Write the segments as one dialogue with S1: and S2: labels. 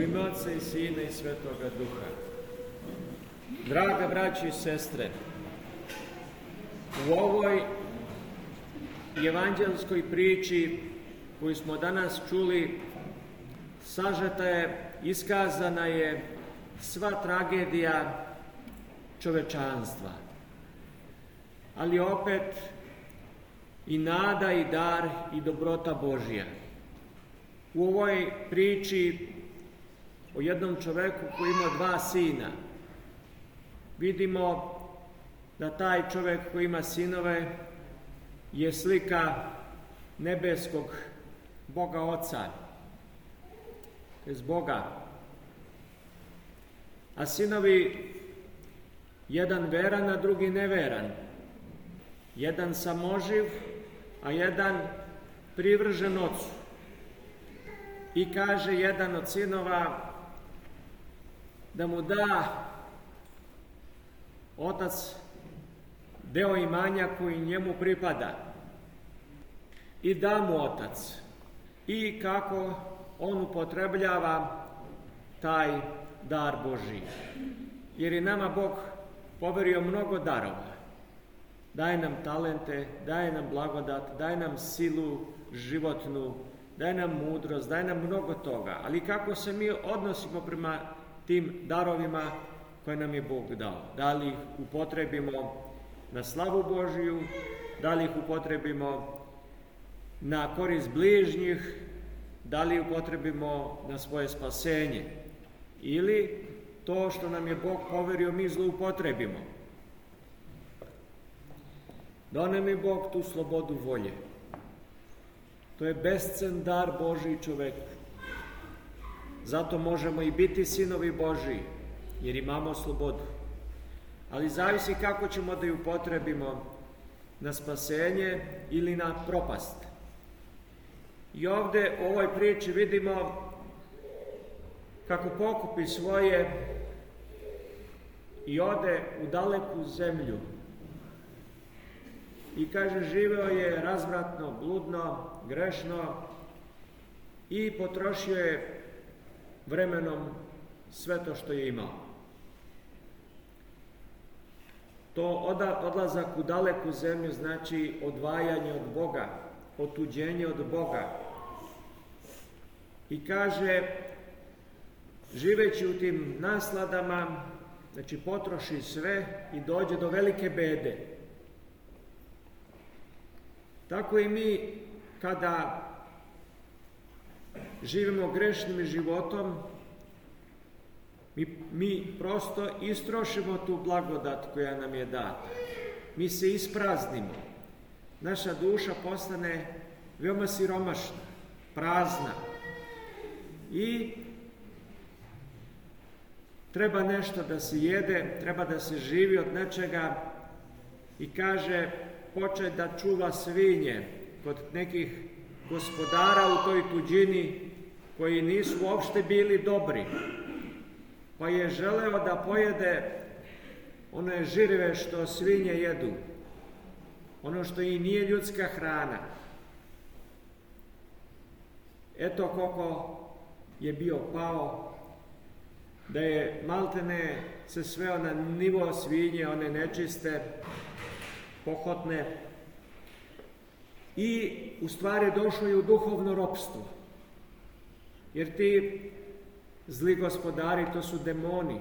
S1: U ime Otca i Sina i Svetoga Duha. Draga braći i sestre, u ovoj evanđelskoj priči koju smo danas čuli, sažeta je, iskazana je sva tragedija čovečanstva. Ali opet i nada i dar i dobrota Božja. U ovoj priči o jednom čoveku koji ima dva sina, vidimo da taj čovek koji ima sinove je slika nebeskog Boga Oca, to je Boga. A sinovi, jedan veran, a drugi neveran. Jedan samoživ, a jedan privržen ocu. I kaže jedan od sinova da mu da otac deo imanja koji njemu pripada. I da mu otac. I kako on upotrebljava taj dar Boži. Jer je nama Bog poverio mnogo darova. Daje nam talente, daje nam blagodat, daje nam silu životnu, daje nam mudrost, daje nam mnogo toga. Ali kako se mi odnosimo prema tim darovima koje nam je Bog dao? Da li ih upotrebimo na slavu Božiju, da li ih upotrebimo na korist bližnjih, da li upotrebimo na svoje spasenje ili to što nam je Bog poverio mi zloupotrebimo. Da nam je Bog tu slobodu volje. To je bescen dar Boži čoveku. Zato možemo i biti sinovi Boži, jer imamo slobodu. Ali zavisi kako ćemo da ju potrebimo na spasenje ili na propast. I ovde u ovoj priči vidimo kako pokupi svoje i ode u daleku zemlju. I kaže, živeo je razvratno, bludno, grešno i potrošio je vremenom sve to što je imao. To odlazak u daleku zemlju znači odvajanje od Boga, otuđenje od Boga. I kaže, živeći u tim nasladama, znači potroši sve i dođe do velike bede. Tako i mi kada živimo grešnim životom, mi, mi prosto istrošimo tu blagodat koja nam je data. Mi se ispraznimo. Naša duša postane veoma siromašna, prazna. I treba nešto da se jede, treba da se živi od nečega i kaže počet da čuva svinje kod nekih gospodara u toj tuđini koji nisu uopšte bili dobri. Pa je želeo da pojede one žirive što svinje jedu, ono što i nije ljudska hrana. Eto koliko je bio pao, da je maltene se sveo na nivo svinje, one nečiste, pohotne, i u stvari došao je u duhovno ropstvo. Jer ti zli gospodari to su demoni.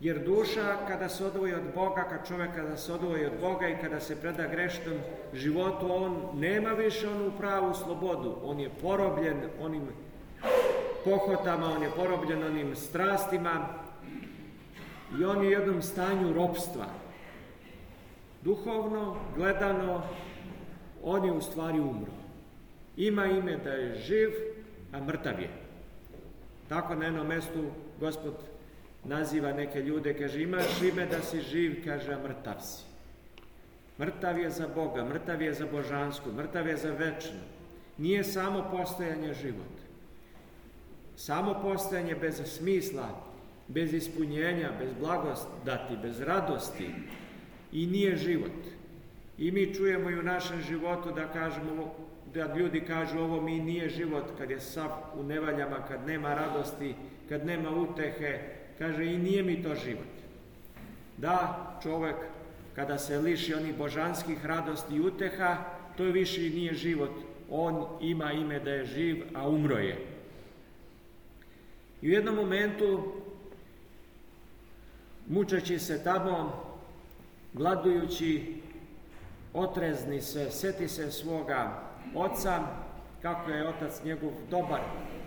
S1: Jer duša kada se odvoji od Boga, kad čovjek kada se odvoji od Boga i kada se preda grešnom životu, on nema više onu pravu slobodu. On je porobljen onim pohotama, on je porobljen onim strastima i on je u jednom stanju ropstva. Duhovno, gledano, on je u stvari umro. Ima ime da je živ, a mrtav je. Tako na jednom mestu gospod naziva neke ljude, kaže imaš ime da si živ, kaže a mrtav si. Mrtav je za Boga, mrtav je za božansku, mrtav je za večno. Nije samo postojanje život. Samo postojanje bez smisla, bez ispunjenja, bez blagodati, bez radosti i nije život. I mi čujemo i u našem životu da kažemo, da ljudi kažu ovo mi nije život kad je sav u nevaljama, kad nema radosti, kad nema utehe, kaže i nije mi to život. Da, čovjek kada se liši onih božanskih radosti i uteha, to više nije život. On ima ime da je živ, a umro je. I u jednom momentu, mučeći se tamo, gladujući, otrezni se, seti se svoga oca, kako je otac njegov dobar,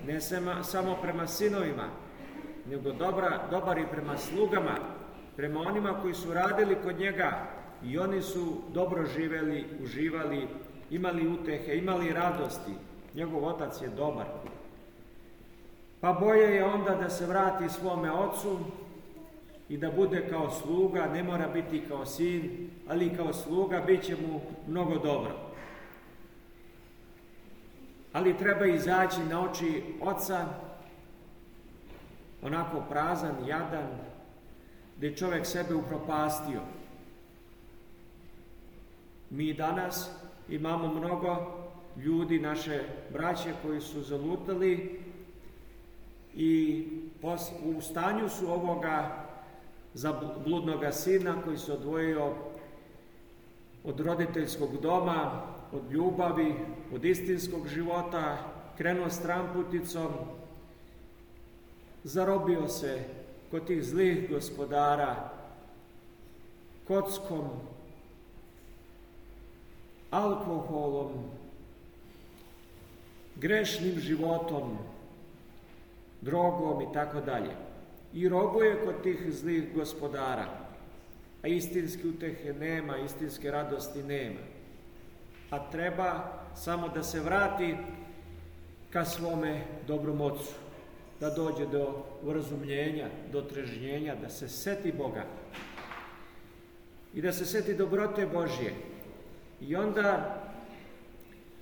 S1: ne samo prema sinovima, nego dobra, dobar i prema slugama, prema onima koji su radili kod njega i oni su dobro živeli, uživali, imali utehe, imali radosti. Njegov otac je dobar. Pa boje je onda da se vrati svome ocu i da bude kao sluga, ne mora biti kao sin, ali kao sluga bit će mu mnogo dobro. Ali treba izaći na oči oca, onako prazan, jadan, gdje je čovjek sebe upropastio. Mi danas imamo mnogo ljudi, naše braće koji su zalutali i u stanju su ovoga bludnoga sina koji se odvojio od roditeljskog doma, od ljubavi, od istinskog života, krenuo stramputicom, zarobio se kod tih zlih gospodara, kockom, alkoholom, grešnim životom, drogom i tako dalje. I robuje kod tih zlih gospodara, a istinski utehe nema, istinske radosti nema. A treba samo da se vrati ka svome dobrom ocu da dođe do urazumljenja, do trežnjenja, da se seti Boga i da se seti dobrote Božje. I onda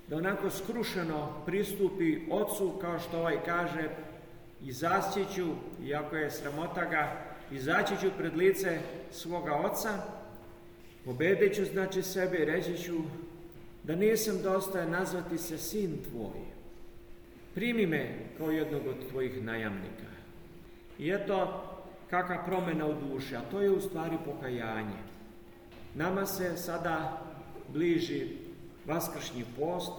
S1: da onako skrušeno pristupi ocu, kao što ovaj kaže, i zasjeću, iako je sramota ga, izaći ću pred lice svoga oca, pobedeću znači sebe i reći ću da nisam dosta nazvati se sin tvoj, Primi me kao jednog od tvojih najamnika. I eto kakva promjena u duši, a to je u stvari pokajanje. Nama se sada bliži vaskršnji post,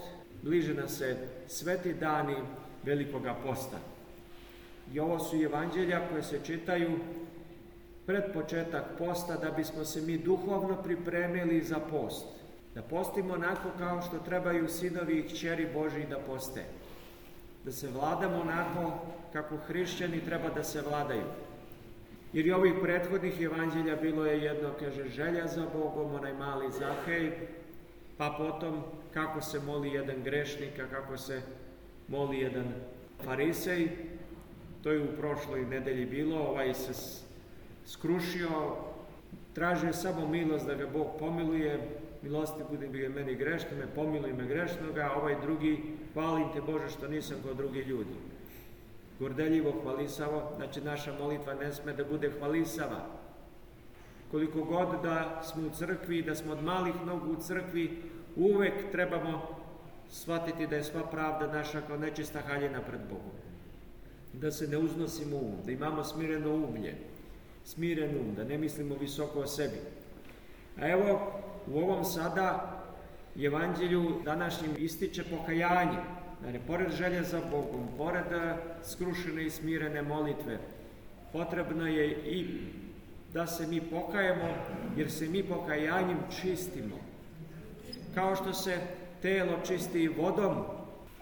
S1: bliže nas se sveti dani velikoga posta. I ovo su evanđelja koje se čitaju pred početak posta da bismo se mi duhovno pripremili za post. Da postimo onako kao što trebaju sinovi i kćeri Boži da poste da se vladamo onako kako hrišćani treba da se vladaju. Jer i ovih prethodnih evanđelja bilo je jedno, kaže, želja za Bogom, onaj mali Zahej, pa potom kako se moli jedan grešnik, a kako se moli jedan farisej. To je u prošloj nedelji bilo, ovaj se skrušio, tražio samo milost da ga Bog pomiluje, milosti budi bi meni grešno, me pomiluj me grešnoga, a ovaj drugi, hvalim te Bože što nisam kao drugi ljudi. Gordeljivo hvalisavo, znači naša molitva ne sme da bude hvalisava. Koliko god da smo u crkvi, da smo od malih nogu u crkvi, uvek trebamo shvatiti da je sva pravda naša kao nečista haljena pred Bogom. Da se ne uznosimo um, da imamo smireno umlje, smiren um, da ne mislimo visoko o sebi. A evo, u ovom sada evanđelju današnjim ističe pokajanje. Znači, pored želje za Bogom, pored eh, skrušene i smirene molitve, potrebno je i da se mi pokajemo, jer se mi pokajanjem čistimo. Kao što se telo čisti vodom,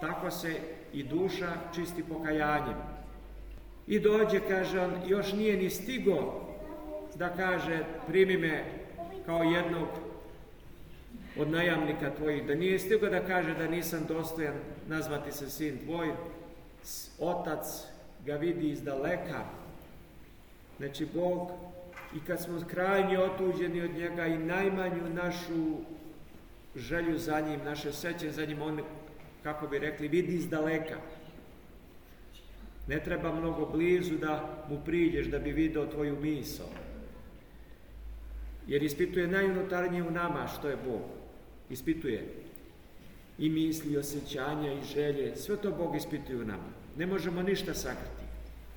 S1: tako se i duša čisti pokajanjem. I dođe, kaže on, još nije ni stigo da kaže, primi me kao jednog od najamnika tvojih, da nije stigo da kaže da nisam dostojan nazvati se sin tvoj, otac ga vidi iz daleka. Znači Bog i kad smo krajnje otuđeni od njega i najmanju našu želju za njim, naše seće za njim, on, kako bi rekli, vidi iz daleka. Ne treba mnogo blizu da mu priđeš da bi video tvoju misao. Jer ispituje najunutarnije u nama što je Bog. ispituje i misli, osjećanja i želje, sve to Bog ispituje u nama. Ne možemo ništa sakriti.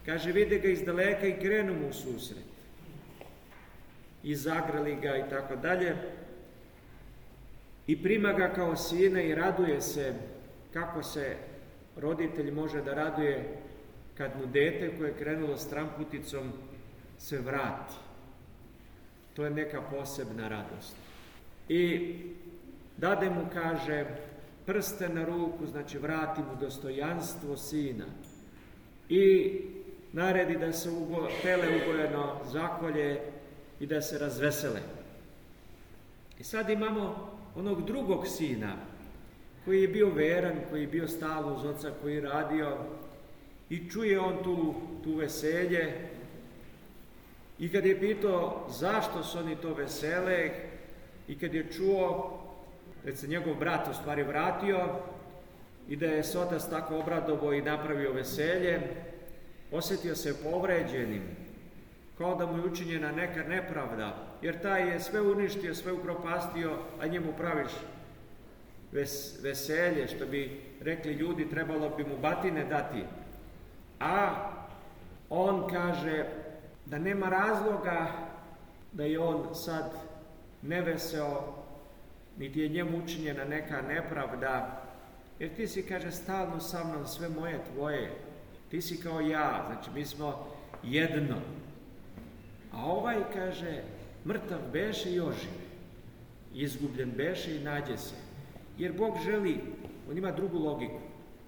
S1: Kaže, vide ga iz daleka i krenu mu u susret. I zagrali ga i tako dalje. I prima ga kao sina i raduje se kako se roditelj može da raduje kad mu dete koje je krenulo s tramputicom se vrati. To je neka posebna radost. I dade mu, kaže, prste na ruku, znači vrati mu dostojanstvo sina. I naredi da se ugo, tele ugojeno zakolje i da se razvesele. I sad imamo onog drugog sina, koji je bio veran, koji je bio stalo uz oca, koji je radio i čuje on tu, tu veselje i kad je pitao zašto su oni to vesele i kad je čuo da se njegov brat u stvari vratio i da je se otac tako obradovo i napravio veselje, osjetio se povređenim, kao da mu je učinjena neka nepravda, jer taj je sve uništio, sve upropastio, a njemu praviš ves, veselje, što bi rekli ljudi, trebalo bi mu batine dati. A on kaže da nema razloga da je on sad neveseo, niti je njemu učinjena neka nepravda, jer ti si, kaže, stalno sa mnom sve moje tvoje, ti si kao ja, znači mi smo jedno. A ovaj, kaže, mrtav beše i ožive, izgubljen beše i nađe se. Jer Bog želi, on ima drugu logiku,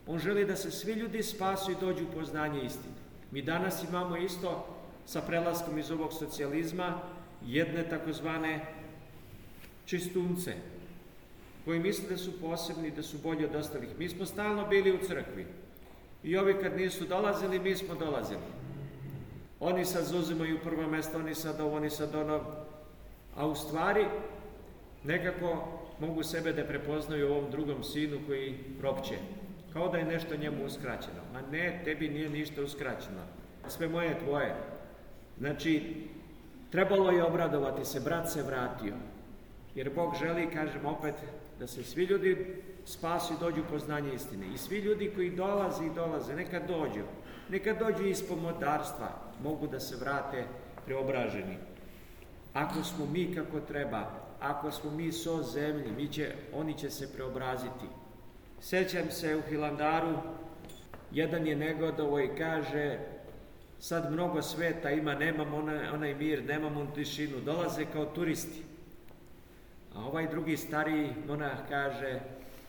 S1: on želi da se svi ljudi spasu i dođu u poznanje istine. Mi danas imamo isto sa prelaskom iz ovog socijalizma jedne takozvane čistunce, koji misle da su posebni, da su bolji od ostalih. Mi smo stalno bili u crkvi i ovi kad nisu dolazili, mi smo dolazili. Oni sad zauzimaju prvo mesto, oni sad ovo, oni sad ono, a u stvari nekako mogu sebe da prepoznaju ovom drugom sinu koji propće. Kao da je nešto njemu uskraćeno. Ma ne, tebi nije ništa uskraćeno. Sve moje je tvoje. Znači, trebalo je obradovati se, brat se vratio. Jer Bog želi, kažem opet, da se svi ljudi spasu i dođu poznanje istine. I svi ljudi koji dolaze i dolaze, neka dođu. Neka dođu iz pomodarstva, mogu da se vrate preobraženi. Ako smo mi kako treba, ako smo mi so zemlji, mi će, oni će se preobraziti. Sećam se u Hilandaru, jedan je negodovo i kaže, sad mnogo sveta ima, nemam onaj, onaj mir, nemam tišinu, dolaze kao turisti. A ovaj drugi stariji monah kaže,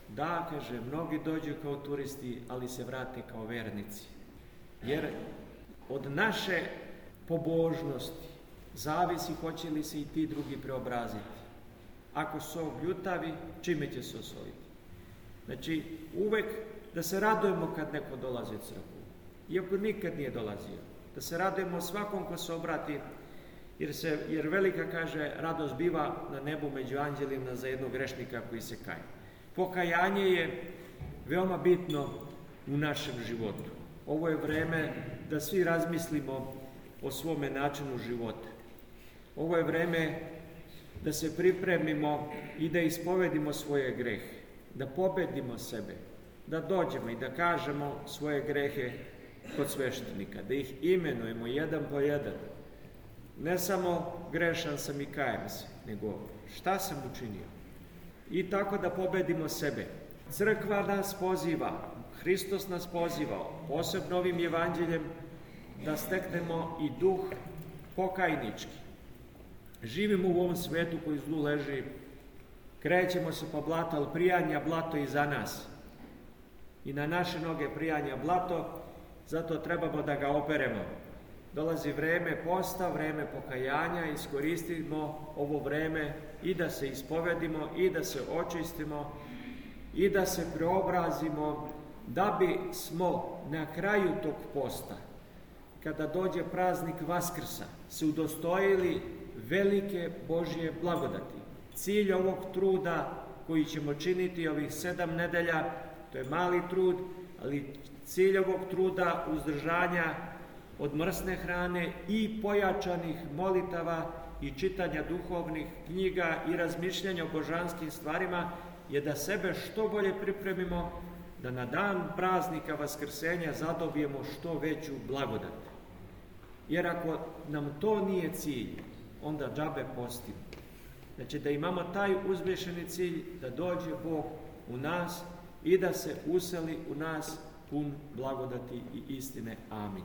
S1: da, kaže, mnogi dođu kao turisti, ali se vrate kao vernici. Jer od naše pobožnosti zavisi hoće li se i ti drugi preobraziti. Ako su bljutavi, čime će se osoliti? Znači, uvek da se radujemo kad neko dolazi u crkvu. Iako nikad nije dolazio. Da se radujemo svakom ko se obrati, jer, se, jer velika, kaže, radost biva na nebu među anđelima za jednog grešnika koji se kaje. Pokajanje je veoma bitno u našem životu. Ovo je vreme da svi razmislimo o svome načinu života. Ovo je vreme da se pripremimo i da ispovedimo svoje grehe, da pobedimo sebe, da dođemo i da kažemo svoje grehe kod sveštenika, da ih imenujemo jedan po jedan. Ne samo grešan sam i kajem se, nego šta sam učinio. I tako da pobedimo sebe. Crkva nas poziva, Hristos nas poziva, posebno ovim evanđeljem, da steknemo i duh pokajnički Živimo u ovom svetu koji zlu leži, krećemo se po blato, ali prijanja blato i za nas. I na naše noge prijanja blato, zato trebamo da ga operemo. Dolazi vreme posta, vreme pokajanja, iskoristimo ovo vreme i da se ispovedimo, i da se očistimo, i da se preobrazimo, da bi smo na kraju tog posta, kada dođe praznik Vaskrsa, se udostojili velike Božje blagodati. Cilj ovog truda koji ćemo činiti ovih sedam nedelja, to je mali trud, ali cilj ovog truda uzdržanja od mrsne hrane i pojačanih molitava i čitanja duhovnih knjiga i razmišljanja o božanskim stvarima je da sebe što bolje pripremimo da na dan praznika Vaskrsenja zadobijemo što veću blagodat. Jer ako nam to nije cilj, onda džabe postimo. Znači da imamo taj uzvišeni cilj da dođe Bog u nas i da se useli u nas pun blagodati i istine. Amin.